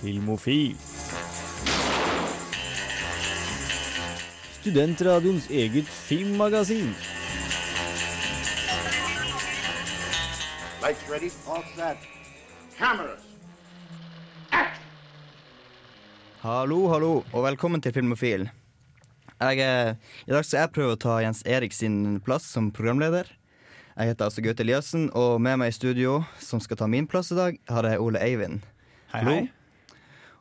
Filmofil. Studentradioens eget filmmagasin. Lights ready, all set. Cameras. Act! Hallo, hallo, og velkommen til Filmofil. Jeg, eh, I dag skal jeg prøve å ta Jens Erik sin plass som programleder. Jeg heter altså Gaute Eliassen, og med meg i studio, som skal ta min plass i dag, har jeg Ole Eivind. Hei, Hallo. hei.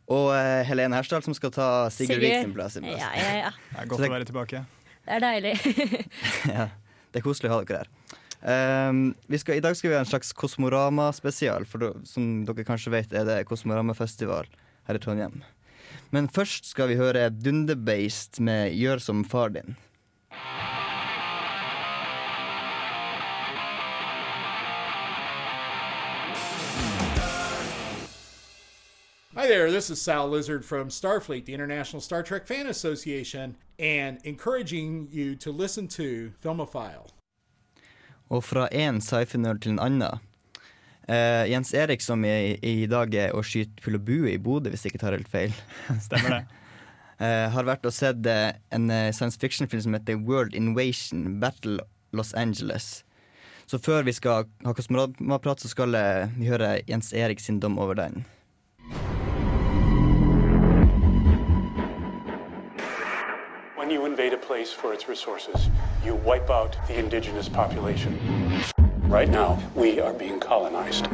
Og eh, Helene Hersdal, som skal ta Sigurd Vik sin plass. Sin plass. Ja, ja, ja. Det er godt det- å være tilbake. Det er deilig. ja, det er koselig å ha dere her. Um, vi skal, I dag skal vi ha en slags Kosmorama-spesial. For som dere kanskje vet, er det Kosmorama-festival her i Trondheim. Men først skal vi høre Dunderbeist med 'Gjør som far din'. There, this is Sal Lizard from Starfleet, the International Star Trek Fan Association, and encouraging you to listen to Filmophile. Og fra én sci-fi-nerd til en annen. Uh, Jens Erik, som i, i dag er å skyte pil og bue i Bodø, hvis jeg ikke tar helt feil, Stemmer det. uh, har vært og sett uh, en science fiction-film som heter World Invasion Battle Los Angeles. Så før vi skal ha kosmonaumprat, så skal vi høre Jens Erik sin dom over den. When you invade a place for its resources, you wipe out the indigenous population. Right now, we are being colonized.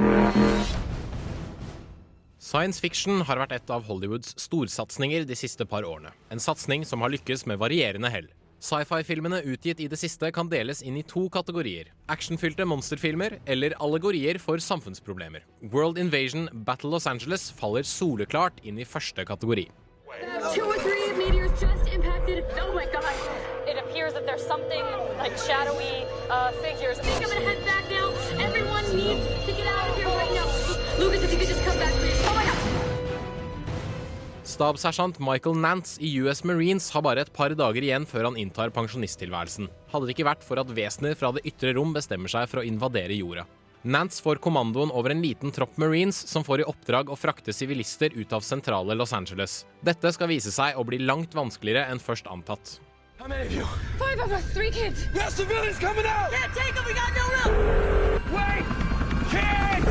Science fiction har vært et av Hollywoods storsatsinger de siste par årene. En satsing som har lykkes med varierende hell. Sci-fi-filmene utgitt i det siste kan deles inn i to kategorier. Actionfylte monsterfilmer eller allegorier for samfunnsproblemer. World Invasion Battle Los Angeles faller soleklart inn i første kategori. Two or three meteors just impacted. Oh my god. It appears that there's something like shadowy uh, figures. I think I'm gonna head back now. Everyone needs to get out of here right now. Lucas, if you could just come back, please. Oh my god. Stabssersjant Michael Nance i US Marines har bare et par dager igjen før han inntar pensjonisttilværelsen. Hadde det ikke vært for at vesener fra det ytre rom bestemmer seg for å invadere jorda. Nance får kommandoen over en liten tropp marines som får i oppdrag å frakte sivilister ut av sentrale Los Angeles. Dette skal vise seg å bli langt vanskeligere enn først antatt. How many of you? Five of us, three kids. Have civilians coming out! Can't take them, we got no room. Wait! Kids!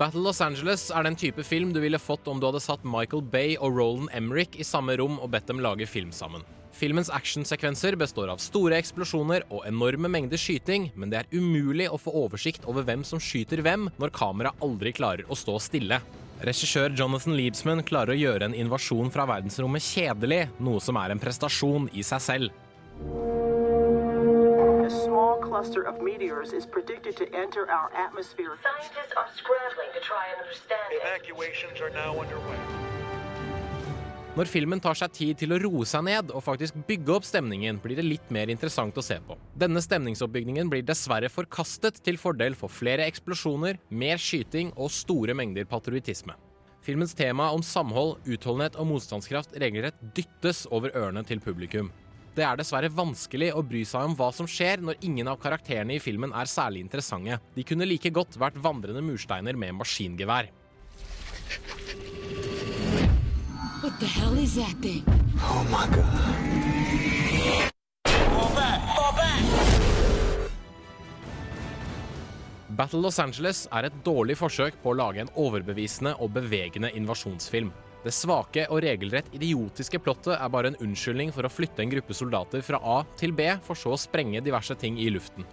Battle Los Angeles er den type film du ville fått om du hadde satt Michael Bay og Roland Emmerich i samme rom og bedt dem lage film sammen. Filmens actionsekvenser består av store eksplosjoner og enorme mengder skyting, men det er umulig å få oversikt over hvem som skyter hvem når kameraet aldri klarer å stå stille. Regissør Jonathan Liebsman klarer å gjøre en invasjon fra verdensrommet kjedelig, noe som er en prestasjon i seg selv. Cluster of meteors is predicted to enter our atmosphere. Scientists are scrambling to try and understand it. Evacuations are now underway. Når filmen tar seg tid til å roe seg ned og faktisk bygge opp stemningen, blir det litt mer interessant å se på. Denne stemningsoppbyggingen blir dessverre forkastet til fordel for flere eksplosjoner, mer skyting og store mengder patriotisme. Filmens tema om samhold, utholdenhet og motstandskraft regelrett dyttes over ørene til publikum. Det er dessverre vanskelig å bry seg om hva som skjer når ingen av karakterene i filmen er særlig interessante. De kunne like godt vært vandrende mursteiner med maskingevær. What the hell is that thing? Oh my god. Fall back! Fall back! Battle Los Angeles er et dårlig forsøk på å lage en overbevisende og bevegende invasjonsfilm. Det svake og regelrett idiotiske plottet er bare en unnskyldning for å flytte en gruppe soldater fra A til B, for så å sprenge diverse ting i luften.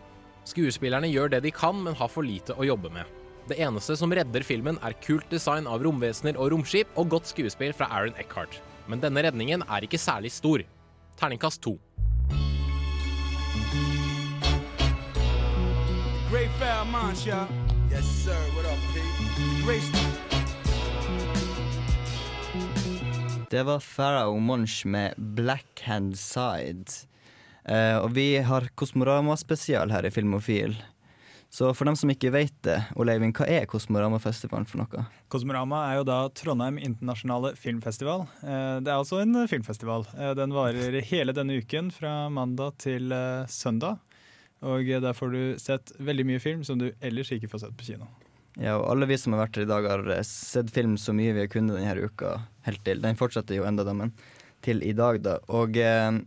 Skuespillerne gjør det de kan, men har for lite å jobbe med. Det eneste som redder filmen, er kult design av romvesener og romskip, og godt skuespill fra Aaron Eckhart. Men denne redningen er ikke særlig stor. Terningkast to. Great foul munch. Yes, sir. What up, Pete? Great. Det var Pharaoh Monch med Blackhand Side. Uh, og vi har Kosmorama-spesial her i Filmofil. Så for dem som ikke vet det, Oleivin, hva er Kosmorama-festivalen for noe? Kosmorama er jo da Trondheim internasjonale filmfestival. Eh, Det er altså en filmfestival. Eh, Den varer hele denne uken, fra mandag til søndag. Og der får du sett veldig mye film som du ellers ikke får sett på kino. Ja, og alle vi som har vært her i dag, har eh, sett film så mye vi har kunnet denne uka. Helt til. Den fortsetter jo enda, da, men til i dag, da. Og eh,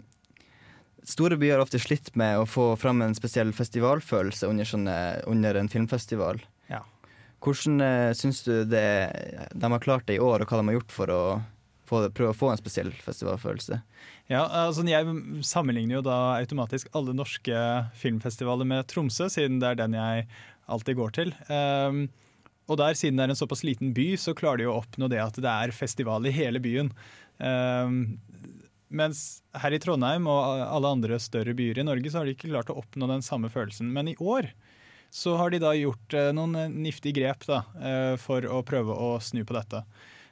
store byer har ofte slitt med å få fram en spesiell festivalfølelse under, sånne, under en filmfestival. Ja. Hvordan eh, syns du det, de har klart det i år, og hva de har gjort for å prøve å få en spesiell festivalfølelse? Ja, altså Jeg sammenligner jo da automatisk alle norske filmfestivaler med Tromsø, siden det er den jeg alltid går til. Um, og der, siden det er en såpass liten by, så klarer de å oppnå det at det er festival i hele byen. Um, mens her i Trondheim og alle andre større byer i Norge, så har de ikke klart å oppnå den samme følelsen. Men i år så har de da gjort uh, noen niftige grep da, uh, for å prøve å snu på dette.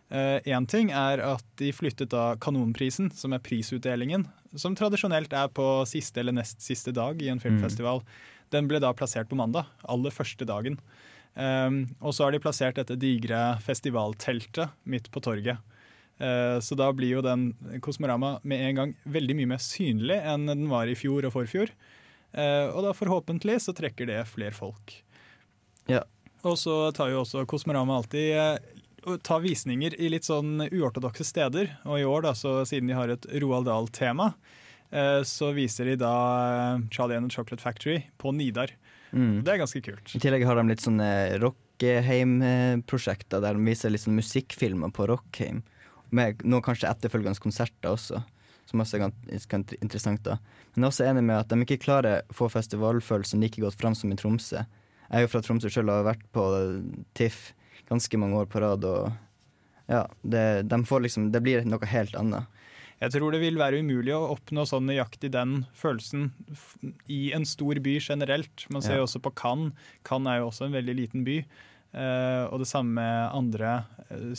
Én uh, ting er at de flyttet da Kanonprisen, som er prisutdelingen, som tradisjonelt er på siste eller nest siste dag i en filmfestival. Mm. Den ble da plassert på mandag, aller første dagen. Um, og så har de plassert dette digre festivalteltet midt på torget. Uh, så da blir jo den Kosmorama med en gang veldig mye mer synlig enn den var i fjor og forfjor. Uh, og da forhåpentlig så trekker det flere folk. Ja. Og så tar jo også Kosmorama alltid tar visninger i litt sånn uortodokse steder. Og i år, da, så siden de har et Roald Dahl-tema, så viser de da Charlie and the Chocolate Factory på Nidar. Mm. Det er ganske kult. I tillegg har de litt sånne Rockheim-prosjekter der de viser litt sånn musikkfilmer på Rockheim. Med noen kanskje etterfølgende konserter også, som også er ganske interessant. da. Men jeg er også enig med at de ikke klarer å få festivalfølelsen like godt fram som i Tromsø. Jeg er jo fra Tromsø sjøl og har vært på TIFF ganske mange år på rad. og ja, det, de liksom, det blir noe helt annet. Jeg tror det vil være umulig å oppnå sånn nøyaktig den følelsen i en stor by generelt. Man ser jo også på Cannes. Cannes er jo også en veldig liten by. Uh, og det samme med andre uh,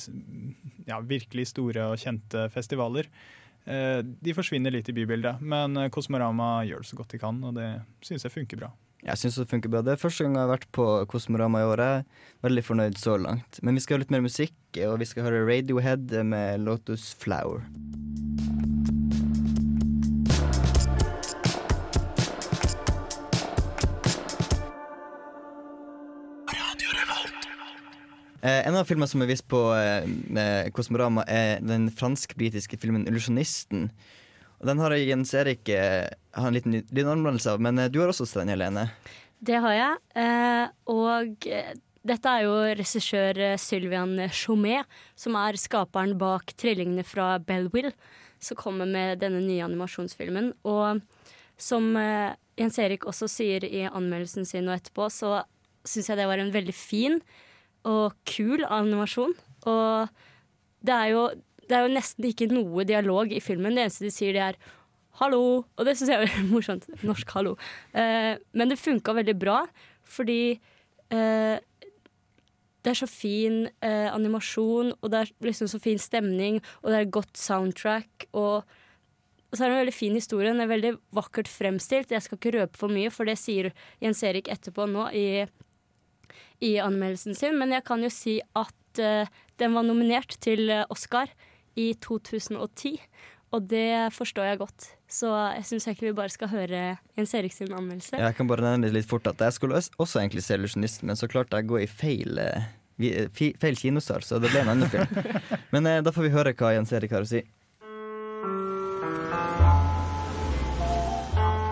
ja, virkelig store og kjente festivaler. Uh, de forsvinner litt i bybildet, men Kosmorama gjør det så godt de kan, og det syns jeg funker bra. Jeg syns det funker bra. Det er første gang jeg har vært på Kosmorama i året. Veldig fornøyd så langt. Men vi skal ha litt mer musikk, og vi skal høre Radiohead med Lotus Flower. Eh, en av filmene som er vist på eh, Kosmorama, er den fransk-britiske filmen 'Illusjonisten'. Den har Jens Erik har en liten, lydanmeldelse anmeldelse av, men eh, du har også den, Helene? Det har jeg. Eh, og eh, dette er jo regissør Sylvian Chomet, som er skaperen bak trillingene fra Bellwill, som kommer med denne nye animasjonsfilmen. Og som Jens Erik også sier i anmeldelsen sin og etterpå, så syns jeg det var en veldig fin og kul animasjon. Og det er, jo, det er jo nesten ikke noe dialog i filmen. Det eneste de sier, det er 'hallo'. Og det syns jeg er morsomt. Norsk 'hallo'. Eh, men det funka veldig bra, fordi eh, det er så fin eh, animasjon, og det er liksom så fin stemning, og det er godt soundtrack. Og, og så er det en veldig fin historie. Den er veldig vakkert fremstilt. Jeg skal ikke røpe for mye, for det sier Jens Erik etterpå nå i i anmeldelsen sin, men jeg kan jo si at uh, den var nominert til Oscar i 2010. Og det forstår jeg godt. Så jeg syns egentlig vi bare skal høre Jens Erik sin anmeldelse. Jeg kan bare nevne litt fort at jeg skulle også egentlig se 'Illusjonisten', men så klarte jeg å gå i feil, feil kinosal, så det ble en annen film. Men uh, da får vi høre hva Jens Erik har å si.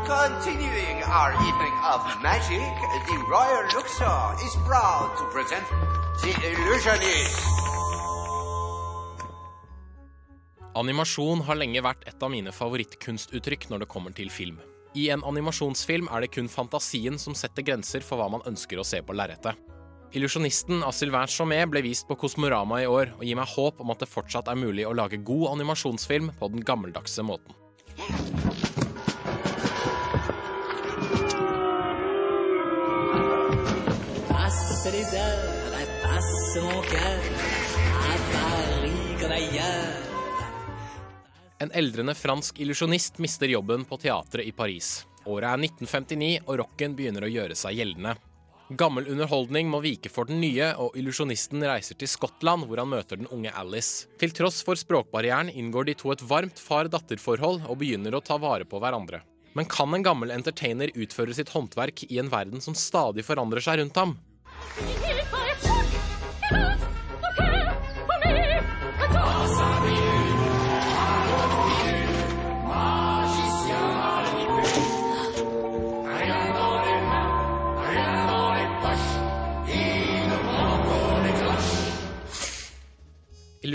Continuing our evening of magic, the Royal Luxor is proud to present The Illusionist. Animasjon har lenge vært et av mine favorittkunstuttrykk når det kommer til film. I en animasjonsfilm er det kun fantasien som setter grenser for hva man ønsker å se på lerretet. Illusjonisten av Sylvain Chaumet ble vist på Kosmorama i år, og gir meg håp om at det fortsatt er mulig å lage god animasjonsfilm på den gammeldagse måten. passe les heures, passe mon cœur à Paris. En eldrende fransk illusjonist mister jobben på teatret i Paris. Året er 1959, og rocken begynner å gjøre seg gjeldende. Gammel underholdning må vike for den nye, og illusjonisten reiser til Skottland, hvor han møter den unge Alice. Til tross for språkbarrieren inngår de to et varmt far-datter-forhold og begynner å ta vare på hverandre. Men kan en gammel entertainer utføre sitt håndverk i en verden som stadig forandrer seg rundt ham?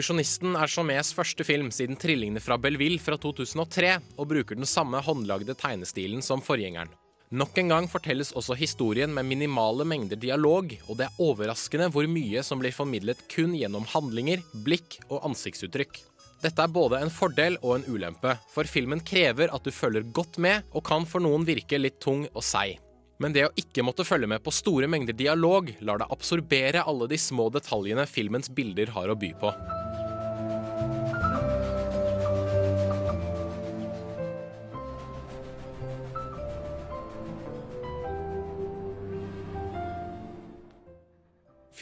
Illusjonisten er Chaumets første film siden 'Trillingene fra Belleville' fra 2003, og bruker den samme håndlagde tegnestilen som forgjengeren. Nok en gang fortelles også historien med minimale mengder dialog, og det er overraskende hvor mye som blir formidlet kun gjennom handlinger, blikk og ansiktsuttrykk. Dette er både en fordel og en ulempe, for filmen krever at du følger godt med, og kan for noen virke litt tung og seig. Men det å ikke måtte følge med på store mengder dialog, lar deg absorbere alle de små detaljene filmens bilder har å by på.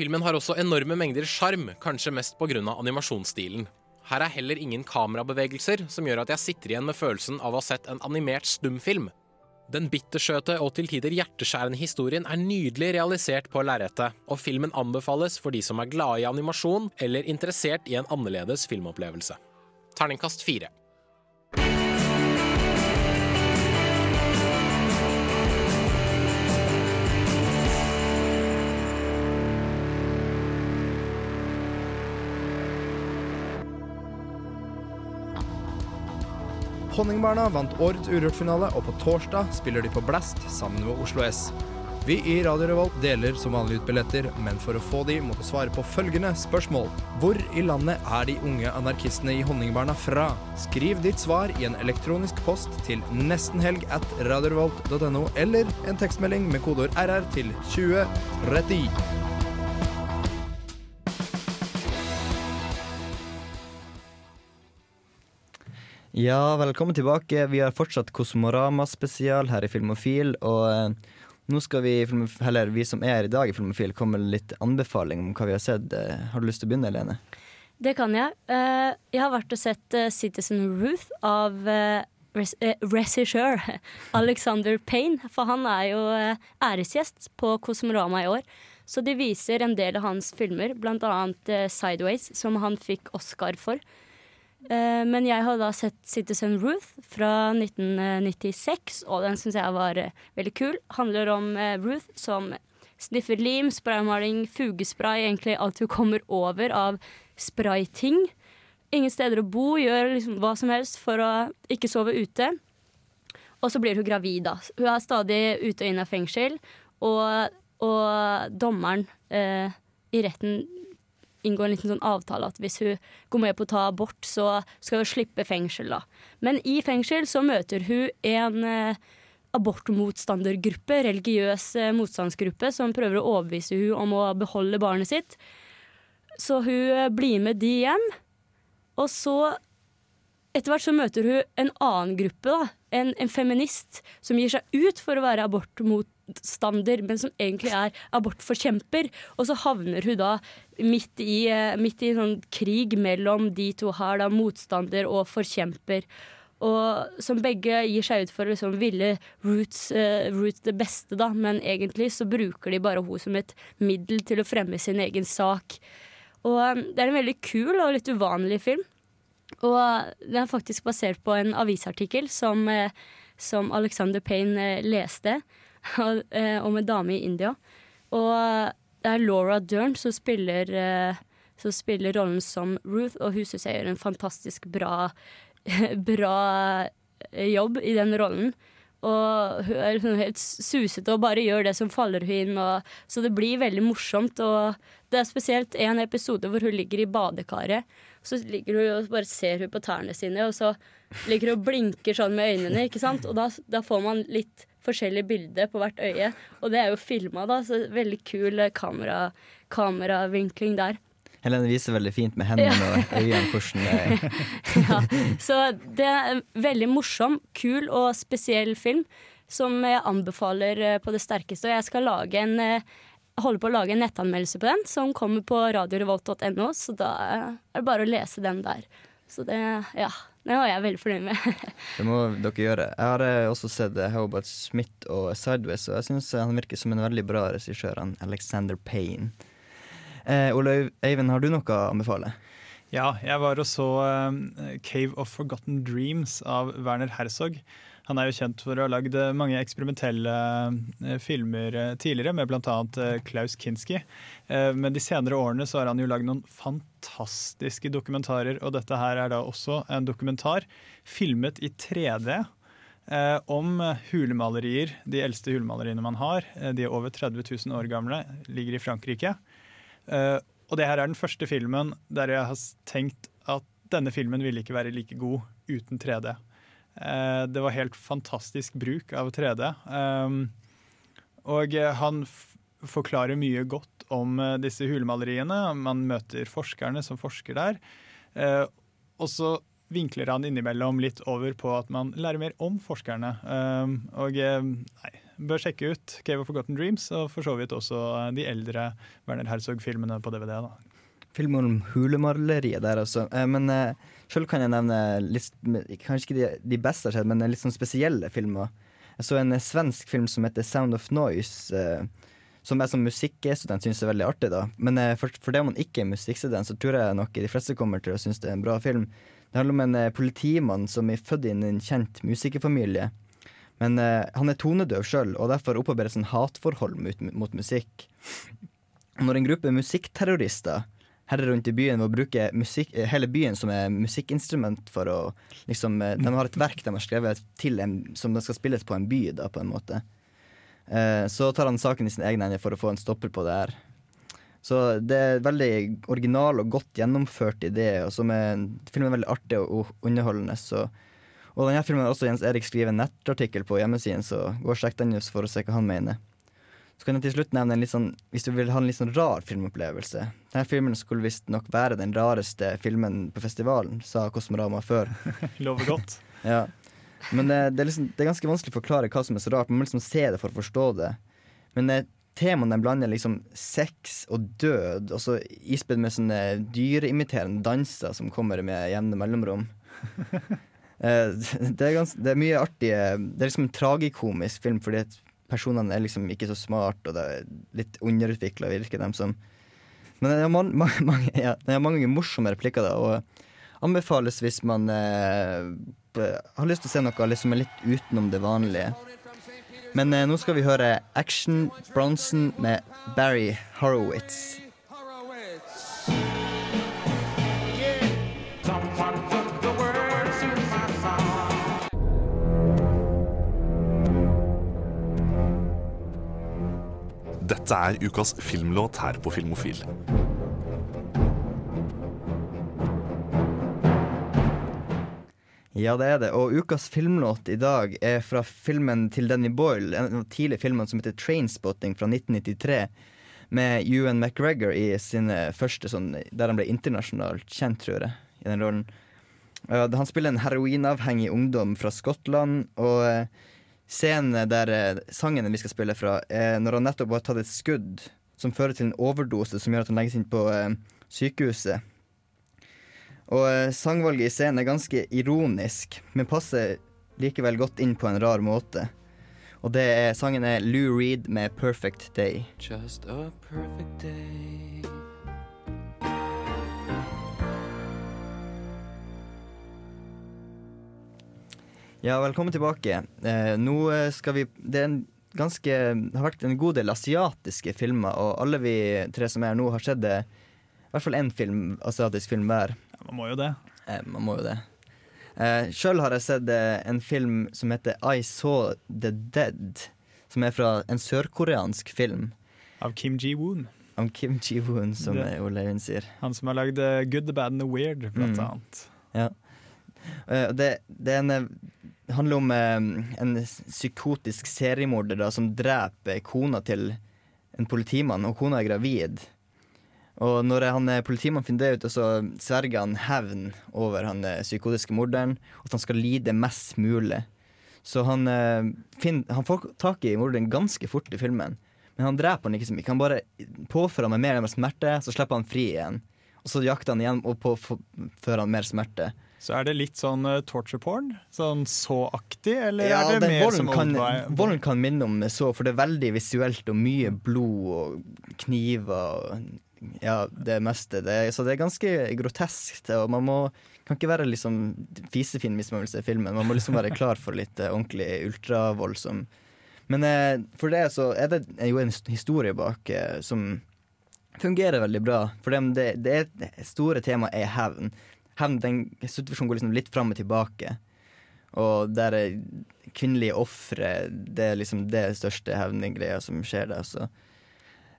Filmen har også enorme mengder sjarm, kanskje mest pga. animasjonsstilen. Her er heller ingen kamerabevegelser, som gjør at jeg sitter igjen med følelsen av å ha sett en animert stumfilm. Den bittersøte og til tider hjerteskjærende historien er nydelig realisert på lerretet, og filmen anbefales for de som er glade i animasjon eller interessert i en annerledes filmopplevelse. Terningkast fire. Honningbarna vant årets Urørt-finale, og på torsdag spiller de på Blast sammen med Oslo S. Vi i Radio Revolt deler som vanlig ut billetter, men for å få de må du svare på følgende spørsmål. Hvor i landet er de unge anarkistene i Honningbarna fra? Skriv ditt svar i en elektronisk post til nestenhelg at radiorevolt.no, eller en tekstmelding med kodeord RR til 2030. Ja, velkommen tilbake. Vi har fortsatt Kosmorama-spesial her i Filmofil. Og eh, nå skal vi, heller eller vi som er her i dag i Filmofil, komme med litt anbefaling om hva vi har sett. Eh, har du lyst til å begynne, Lene? Det kan jeg. Eh, jeg har vært og sett Citizen Ruth av regissør Alexander Payne. For han er jo æresgjest på Kosmorama i år. Så de viser en del av hans filmer, eh, Sideways, som han fikk Oscar for. Eh, men jeg har da sett Citizen Ruth fra 1996, og den syns jeg var eh, veldig kul. Handler om eh, Ruth som sniffer lim, spraymaling, fugespray, egentlig alt hun kommer over av sprayting. Ingen steder å bo, gjør liksom hva som helst for å ikke sove ute. Og så blir hun gravid, da. Hun er stadig ute og inn av fengsel, og, og dommeren eh, i retten inngå en liten sånn avtale at hvis hun går med på å ta abort, så skal hun slippe fengsel. da. Men i fengsel så møter hun en eh, abortmotstandergruppe, religiøs eh, motstandsgruppe, som prøver å overbevise hun om å beholde barnet sitt. Så hun eh, blir med de hjem. Og så etter hvert så møter hun en annen gruppe, da. En, en feminist som gir seg ut for å være abortmotstander, men som egentlig er abortforkjemper. Og så havner hun da midt i, eh, midt i en sånn krig mellom de to her, da, motstander og forkjemper. Og som begge gir seg ut for å liksom ville Roots, uh, Roots det beste, da, men egentlig så bruker de bare henne som et middel til å fremme sin egen sak. Og um, det er en veldig kul og litt uvanlig film. Og den er faktisk basert på en avisartikkel som, uh, som Alexander Payne leste om en dame i India. Og det er Laura Dern som spiller, eh, som spiller rollen som Ruth, og hun syns jeg gjør en fantastisk bra, bra jobb i den rollen. Og hun er liksom helt susete og bare gjør det som faller hun inn. Så det blir veldig morsomt. Og det er spesielt en episode hvor hun ligger i badekaret. Så ligger hun og bare ser hun på tærne sine, og så ligger hun og blinker sånn med øynene. ikke sant? Og da, da får man litt forskjellig bilder på hvert øye. Og det er jo filma, da, så veldig kul eh, kamera, kameravinkling der. Helene viser veldig fint med hendene og øynene hvordan er. ja, så det er en veldig morsom, kul og spesiell film som jeg anbefaler eh, på det sterkeste. Og jeg skal lage en eh, holder på å lage en nettanmeldelse på den, som kommer på radiorevolt.no, så da er det bare å lese den der. Så det, ja. Det var jeg veldig fornøyd med. Det må dere gjøre. Jeg har eh, også sett eh, How About Smith og Sideways, og jeg syns han virker som en veldig bra regissør, han Alexander Payne. Eh, Ole Eivind, har du noe å anbefale? Ja, jeg var og så um, Cave of Forgotten Dreams av Werner Herzog. Han er jo kjent for å ha lagd eh, mange eksperimentelle eh, filmer eh, tidligere, med bl.a. Klaus Kinski. Men de senere årene så har han jo lagd noen fantastiske dokumentarer, og dette her er da også en dokumentar filmet i 3D. Eh, om hulemalerier, de eldste hulemaleriene man har. De er over 30 000 år gamle, ligger i Frankrike. Og det her er den første filmen der jeg har tenkt at denne filmen ville ikke være like god uten 3D. Eh, det var helt fantastisk bruk av 3D. Um, og eh, han forklarer mye godt om eh, disse hulemaleriene. Man møter forskerne som forsker der. Og så vinkler han innimellom litt over på at man lærer mer om forskerne. Um, og nei, bør sjekke ut Cave of Forgotten Dreams, og for så vidt også de eldre Werner Herzog-filmene på DVD. da. Film om hulemaleriet der, altså. Men eh, sjøl kan jeg nevne litt, kanskje ikke de, de beste har skjedd, men litt sånn spesielle filmer. Jeg så en eh, svensk film som heter Sound of Noise. Eh, som jeg som musikkstudent syns er veldig artig. da Men eh, for, for det om man ikke er musikkstudent, så tror jeg nok de fleste kommer til å synes det er en bra film. Det handler om en eh, politimann som er født inn i en kjent musikerfamilie. Men han er tonedøv sjøl, og derfor opparbeider en sånn hatforhold mot, mot musikk. Når en gruppe musikkterrorister herrer rundt i byen ved å bruke musikk, eh, hele byen som er musikkinstrument for å liksom, eh, De har et verk de har skrevet til en, som skal spilles på en by, da, på en måte. Eh, så tar han saken i sine egne hender for å få en stopper på det her. Så det er veldig original og godt gjennomført idé, og som er, filmen er veldig artig og og underholdende. Så, og denne filmen har også Jens Erik skrevet en nettartikkel på hjemmesiden, så gå og sjekk den for å se hva han mener. Så kan jeg til slutt nevne en litt sånn, Hvis du vil ha en litt sånn rar filmopplevelse Denne filmen skulle visstnok være den rareste filmen på festivalen, sa Kosmorama før. Lover godt. Ja. Men det, det, er liksom, det er ganske vanskelig å forklare hva som er så rart. Man må liksom se det for å forstå det. Men eh, temaene blander liksom sex og død, og så ispedd med sånne dyreimiterende danser som kommer med jevne mellomrom. Eh, det, er gans, det er mye artige Det er liksom en tragikomisk film fordi at personene er liksom ikke så smart, og det er litt underutvikla, virker dem som. Men den har, man, mange, ja, den har mange morsomme replikker, da, og anbefales hvis man eh, har lyst til å se noe liksom litt utenom det vanlige. Men eh, nå skal vi høre Action Bronson med Barry Horowitz. Dette er ukas filmlåt her på Filmofil. Ja, det er det. Og ukas filmlåt i dag er fra filmen til Danny Boyle, en av de tidlige filmene som heter Trainspotting fra 1993. Med Ewan McGregor i sin eh, første sånn Der han ble internasjonalt kjent, tror jeg, i den rollen. Han spiller en heroinavhengig ungdom fra Skottland, og eh, scenen der eh, sangen vi skal spille fra, er når han nettopp har tatt et skudd som fører til en overdose som gjør at han legges inn på eh, sykehuset. Og eh, sangvalget i scenen er ganske ironisk, men passer likevel godt inn på en rar måte. Og det er, sangen er Lou Reed med 'Perfect Day'. Just a perfect day. Ja, velkommen tilbake. Eh, nå eh, skal vi Det ganske, har vært en god del asiatiske filmer, og alle vi tre som er her nå, har sett det, i hvert fall én film, asiatisk film hver. Man må jo det. Eh, man må jo det. Eh, Sjøl har jeg sett eh, en film som heter I Saw The Dead, som er fra en sørkoreansk film. Av Kim Ji-woon. Av Kim Ji-woon, som Det- eh, Ole Øyvind sier. Han som har lagd eh, Good, the Bad and the Weird, blant Mm. annet. Ja. Eh, det, det er en, eh, handler om eh, en psykotisk seriemorder da, som dreper kona til en politimann, og kona er gravid. Og når han eh, politimannen finner det ut, så sverger han hevn over han eh, psykotiske morderen, at han skal lide mest mulig. Så han, eh, finner, han får tak i morderen ganske fort i filmen. Men han dreper han ikke så mye. Han bare påfører han med mer og mer smerte, så slipper han fri igjen. Og så jakter han igjen og påfører han mer smerte. Så er det litt sånn eh, torture porn? Sånn så-aktig, eller Ja, er det mer volden som kan, volden kan minne om så, for det er veldig visuelt og mye blod og kniver og ja, det meste. Det, så det er ganske groteskt, og man må, kan ikke være liksom fisefin hvis man vil se filmen. Man må liksom være klar for litt eh, ordentlig ultravoldsom. Men eh, for det så er det jo en historie bak som fungerer veldig bra. For det, det, det store temaet er hevn. Hevn, den situasjonen går liksom litt fram og tilbake. Og der er kvinnelige ofre Det er liksom det største hevngreia som skjer der. Så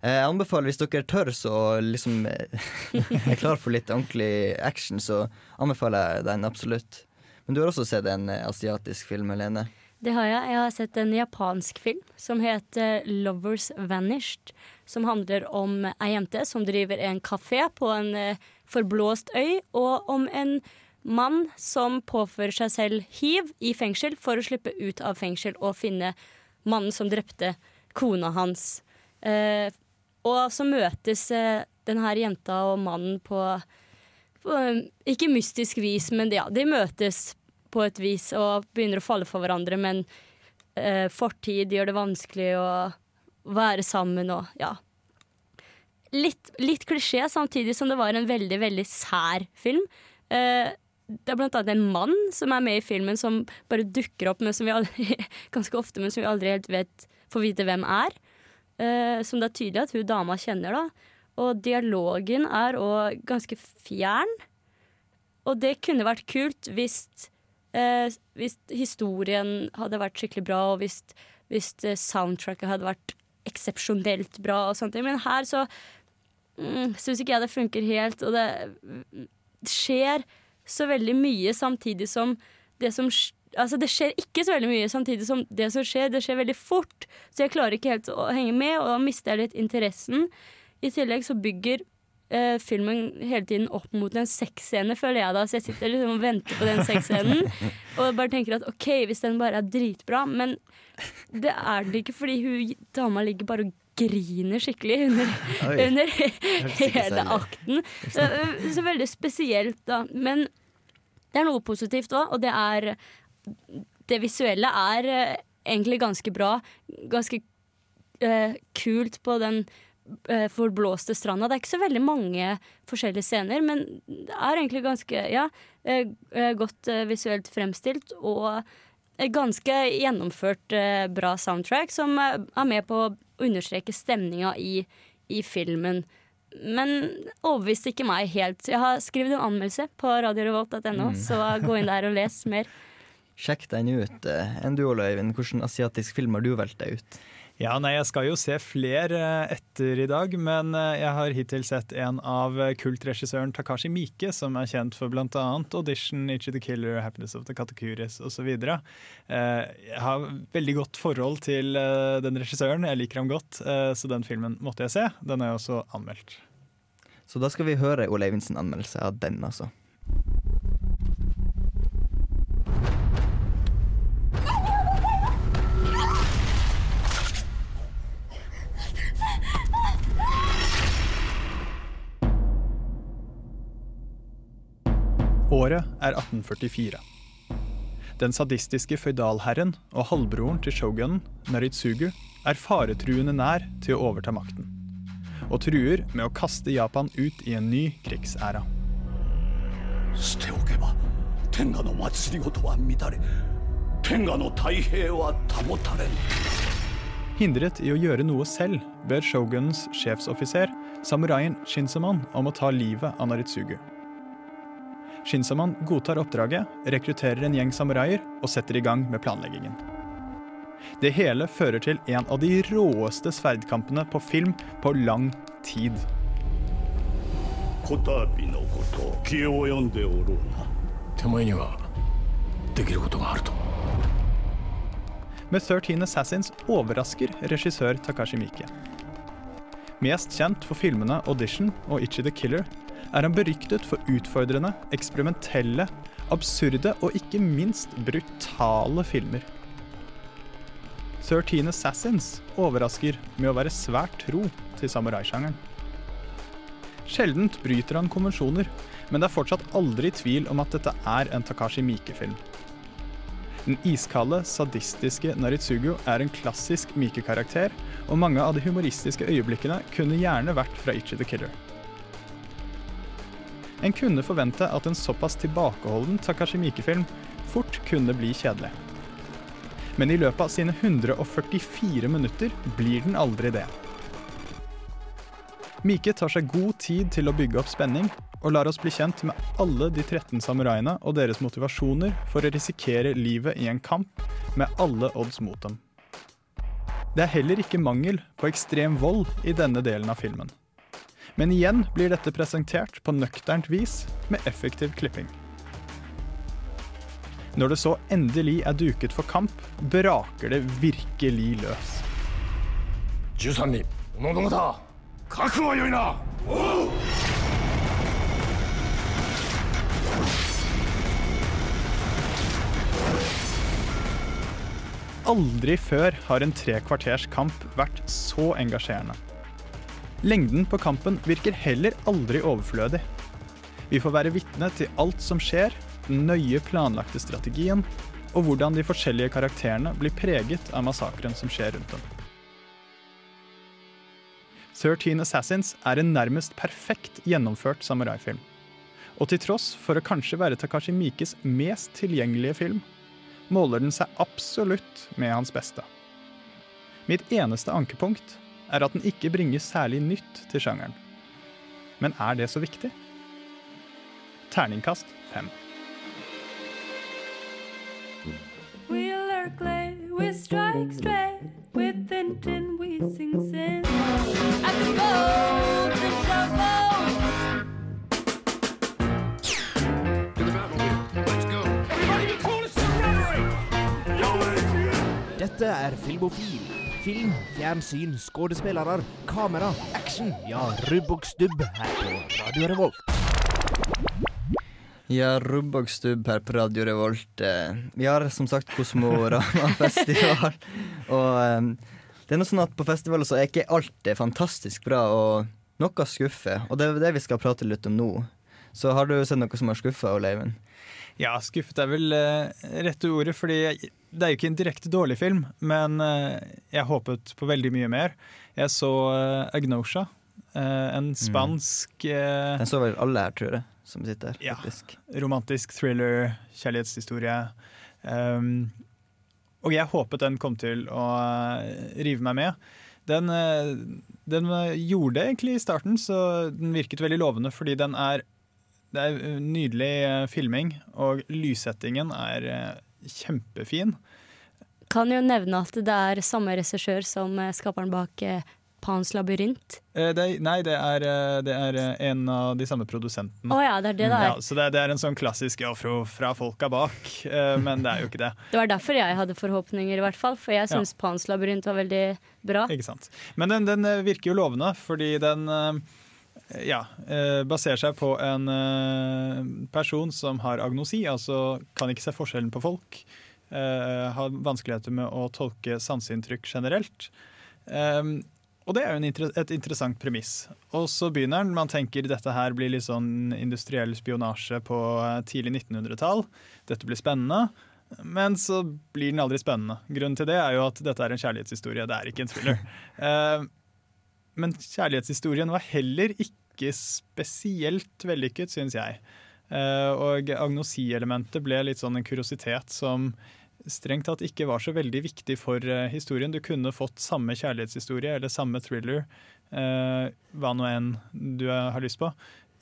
eh, jeg anbefaler, hvis dere tør så liksom er klar for litt ordentlig action, så anbefaler jeg den absolutt. Men du har også sett en eh, asiatisk film, Helene? Det har jeg. Jeg har sett en japansk film som heter Lovers Vanished. Som handler om ei jente som driver en kafé på en eh, forblåst øy, og om en mann som påfører seg selv hiv i fengsel for å slippe ut av fengsel og finne mannen som drepte kona hans. Eh, og så møtes eh, den her jenta og mannen på, på Ikke mystisk vis, men ja, de møtes på et vis og begynner å falle for hverandre, men eh, fortid gjør det vanskelig å være sammen og ja. Litt, litt klisjé, samtidig som det var en veldig, veldig sær film. Eh, det er blant annet en mann som er med i filmen, som bare dukker opp men som vi aldri, ganske ofte, men som vi aldri helt vet, får vite hvem er. Eh, som det er tydelig at hun dama kjenner, da. Og dialogen er òg ganske fjern. Og det kunne vært kult hvis, eh, hvis historien hadde vært skikkelig bra, og hvis, hvis eh, soundtracket hadde vært eksepsjonelt bra. og sånne ting. Men her så mm, syns ikke jeg det funker helt, og det skjer så veldig mye samtidig som det som Altså, det skjer ikke så veldig mye samtidig som det som skjer, det skjer veldig fort. Så jeg klarer ikke helt å henge med, og da mister jeg litt interessen. I tillegg så bygger eh, filmen hele tiden opp mot en sexscene, føler jeg da. Så jeg sitter liksom og venter på den sexscenen. og bare tenker at OK, hvis den bare er dritbra, men det er den ikke, fordi hun dama ligger bare og griner skikkelig under, under hele akten. Så, så veldig spesielt, da. Men det er noe positivt òg, og det er Det visuelle er eh, egentlig ganske bra. Ganske uh, kult på den eh, forblåste stranda. Det er ikke så veldig mange forskjellige scener, men det er egentlig ganske ja, eh, eh, godt eh, visuelt fremstilt. Og ganske gjennomført eh, bra soundtrack som eh, er med på å understreke stemninga i, i filmen. Men overbeviste ikke meg helt. Jeg har skrevet en anmeldelse på radiorevolt.no, Mm. så gå inn der og les mer. Sjekk den ut. Eh, Enn du, Ole Øyvind, hvilken asiatisk film har du valgt deg ut? Ja, nei, Jeg skal jo se flere eh, etter i dag, men eh, jeg har hittil sett en av eh, kultregissøren Takashi Miike, som er kjent for bl.a. Audition, Itchy the Killer, Happiness of the Katakuris osv. Jeg har veldig godt forhold til den regissøren, jeg liker ham godt, så den filmen måtte jeg se. Den er jo også anmeldt. Så da skal vi høre Ole Øyvindsen anmeldelse av den, altså. året er 1844. Den sadistiske føydalherren og halvbroren til shogunen, Naritsugu, er faretruende nær til å overta makten. Og truer med å kaste Japan ut i en ny krigsæra. Hindret i å gjøre noe selv ber shogunens sjefsoffiser samuraien Shinsaman om å ta livet av Naritsugu. Shinsaman godtar oppdraget, rekrutterer en gjeng samuraier og setter i gang med planleggingen. Det hele fører til en av de råeste sverdkampene på film på lang tid. Med 13 Assassins overrasker regissør Takashi Miike. Mest kjent for filmene Audition og Itchy the Killer er han beryktet for utfordrende, eksperimentelle, absurde og ikke minst brutale filmer. 13 Assassins overrasker med å være svært tro til samuraisjangeren. Sjeldent bryter han konvensjoner, men det er fortsatt aldri tvil om at dette er en Takashi Miike-film. Den iskalde, sadistiske Naritsugu er en klassisk Mike-karakter, og mange av de humoristiske øyeblikkene kunne gjerne vært fra Ichi the Killer. En kunne forvente at en såpass tilbakeholden Takashi Miike-film fort kunne bli kjedelig. Men i løpet av sine 144 minutter blir den aldri det. Mike tar seg god tid til å bygge opp spenning, og lar oss bli kjent med alle de 13 samuraiene og deres motivasjoner for å risikere livet i en kamp med alle odds mot dem. Det er heller ikke mangel på ekstrem vold i denne delen av filmen. Men igjen blir dette presentert på nøkternt vis med effektiv klipping. Når det så endelig er duket for kamp, braker det virkelig løs. 13人おのおの方覚悟はよいな Aldri før har en tre kvarters kamp vært så engasjerende. Lengden på kampen virker heller aldri overflødig. Vi får være vitne til alt som skjer, den nøye planlagte strategien, og hvordan de forskjellige karakterene blir preget av massakren som skjer rundt dem. 13 Assassins er en nærmest perfekt gjennomført samuraifilm. Og til tross for å kanskje være Takashi Mikes mest tilgjengelige film, måler den seg absolutt med hans beste. Mitt eneste ankepunkt er at den ikke bringer særlig nytt til sjangeren. Men er det så viktig? Terningkast fem. We lurk late, we strike straight. With intent we sing sin. At the golden shovel. Dette er Filmofil. Film, fjernsyn, skuespillere, kamera, action. Ja, rubb og stubb her på Radio Revolt. Ja, rubb og stubb her på Radio Revolt. Eh, Vi har som sagt Kosmorama-festival. Og eh, det er noe sånn at på festivaler så er ikke alt det fantastisk bra, og noe skuffer. Og det er det vi skal prate litt om nå. Så har du sett noe som har skuffa, Leiven? Ja, skuffet er vel uh, rette ordet, fordi det er jo ikke en direkte dårlig film, men eh, jeg håpet på veldig mye mer. Jeg så eh, Agnosha, eh, en spansk mm. Den så vel alle her, tror jeg, som sitter her. Ja. faktisk. romantisk thriller, kjærlighetshistorie. Um, og jeg håpet den kom til å rive meg med. Den, den gjorde det egentlig i starten, så den virket veldig lovende, fordi den er Det er nydelig filming, og lyssettingen er kjempefin. Kan jo nevne at det er samme regissør som eh, skaperen bak eh, Pans labyrint. Eh, Det, er- nei, det er, eh, det er en av de samme produsentene. Å ja, det er det det er. Ja, så det, det er en sånn klassisk ja, fra, folka bak, eh, men det er jo ikke det. Det var derfor jeg hadde forhåpninger, i hvert fall. For jeg syns Pans labyrint var veldig bra. Ikke sant. Men den, den virker jo lovende, fordi den eh, ja, eh, baserer seg på en eh, person som har agnosi, altså kan ikke se forskjellen på folk. eh, har vanskeligheter med å tolke sanseinntrykk generelt. Og det er jo et interessant premiss. Og så begynner han, man tenker dette her blir litt sånn industriell spionasje på eh, tidlig 1900-tall. Dette blir spennende. Men så blir den aldri spennende. Grunnen til det er jo at dette er en kjærlighetshistorie, det er ikke en thriller. Eh, men kjærlighetshistorien var heller ikke spesielt vellykket, syns jeg. Eh, og agnosi-elementet ble litt sånn en kuriositet som strengt tatt ikke var så veldig viktig for eh, historien. Du kunne fått samme kjærlighetshistorie eller samme thriller, eh, hva nå enn du har lyst på,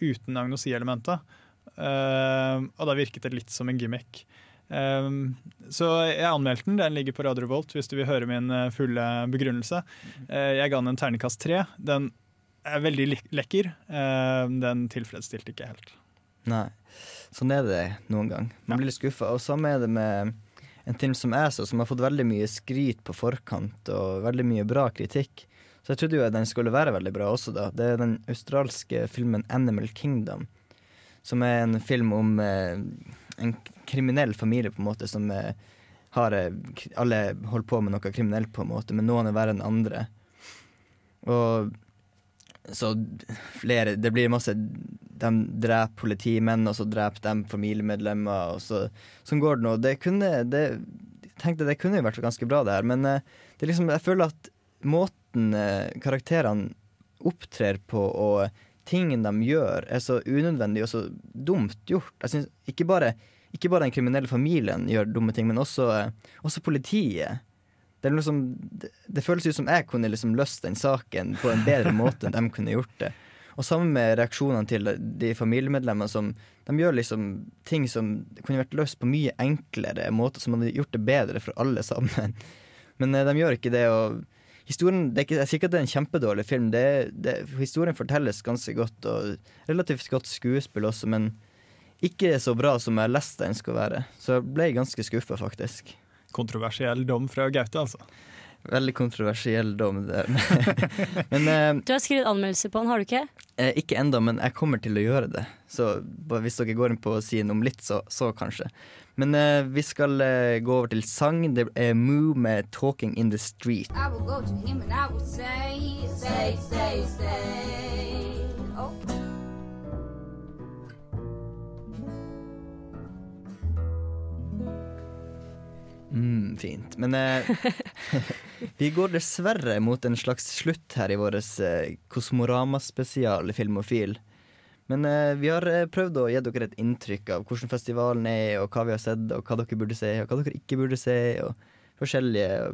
uten agnosi-elementet. Og da virket det litt som en gimmick. Um, så jeg anmeldte den. Den ligger på Radio Revolt hvis du vil høre min fulle begrunnelse. Uh, jeg ga den en terningkast tre. Den er veldig lekker. Eh, den tilfredsstilte ikke helt. Nei. Sånn er det noen gang. Man blir litt skuffa. Og samme er det med en film som jeg så, som har fått veldig mye skryt på forkant og veldig mye bra kritikk. Så jeg trodde jo at den skulle være veldig bra også, da. Det er den australske filmen 'Animal Kingdom'. Som er en film om eh, en kriminell familie, på en måte, som eh, har eh, Alle holder på med noe kriminelt, på en måte, men noen er verre enn andre. Og så flere Det blir masse De dreper politimenn, og så dreper de familiemedlemmer, og så Sånn går det nå. Det kunne det, tenkte det kunne jo vært ganske bra, det her, men eh, det er liksom Jeg føler at måten eh, karakterene opptrer på, og tingen de gjør, er så unødvendig og så dumt gjort. Jeg synes ikke bare, ikke bare den kriminelle familien gjør dumme ting, men også, eh, også politiet. Det, liksom, det, det føles ut som jeg kunne liksom løst den saken på en bedre måte enn de kunne gjort det. Og sammen med reaksjonene til de, familiemedlemmene som De gjør liksom ting som kunne vært løst på mye enklere måter, som hadde gjort det bedre for alle sammen. Men eh, de gjør ikke det. og historien, det er ikke, Jeg sier ikke at det er en kjempedårlig film. Det, det, historien fortelles ganske godt, og relativt godt skuespill også, men ikke så bra som jeg leste den skal være. Så jeg ble ganske skuffa, faktisk. Kontroversiell dom fra Gaute, altså. Veldig kontroversiell dom. Det. men eh, Du har skrevet anmeldelse på den, har du ikke? eh, Ikke enda, men jeg kommer til å gjøre det. Så bare hvis dere går inn på siden om litt, så, så kanskje. Men eh, vi skal eh, gå over til sang. Det er Moo med 'Talking in the Street'. I will go to him and I will say, say, say, say. Mm, fint. Men eh, vi går dessverre mot en slags slutt her i vår eh, Kosmorama-spesial Filmofil. Men eh, vi har eh, prøvd å gi dere et inntrykk av hvordan festivalen er, og hva vi har sett, og hva dere burde se, og hva dere ikke burde se, og forskjellige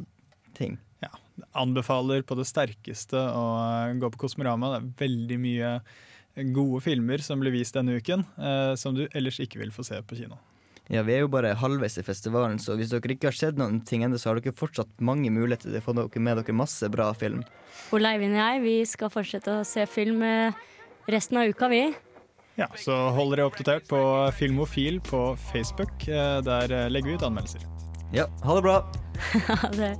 ting. Ja, anbefaler på det sterkeste å eh, gå på Kosmorama. Det er veldig mye gode filmer som blir vist denne uken, eh, som du ellers ikke vil få se på kino. Ja, Vi er jo bare halvveis i festivalen, så hvis dere ikke har sett noen ting ennå, så har dere fortsatt mange muligheter til å få dere med dere masse bra film. Og Leivind og jeg vi skal fortsette å se film eh, resten av uka, vi. Ja, Så hold dere oppdatert på Filmofil på Facebook. eh, Der eh, legger vi ut anmeldelser. Ja, ha det bra. Ha det.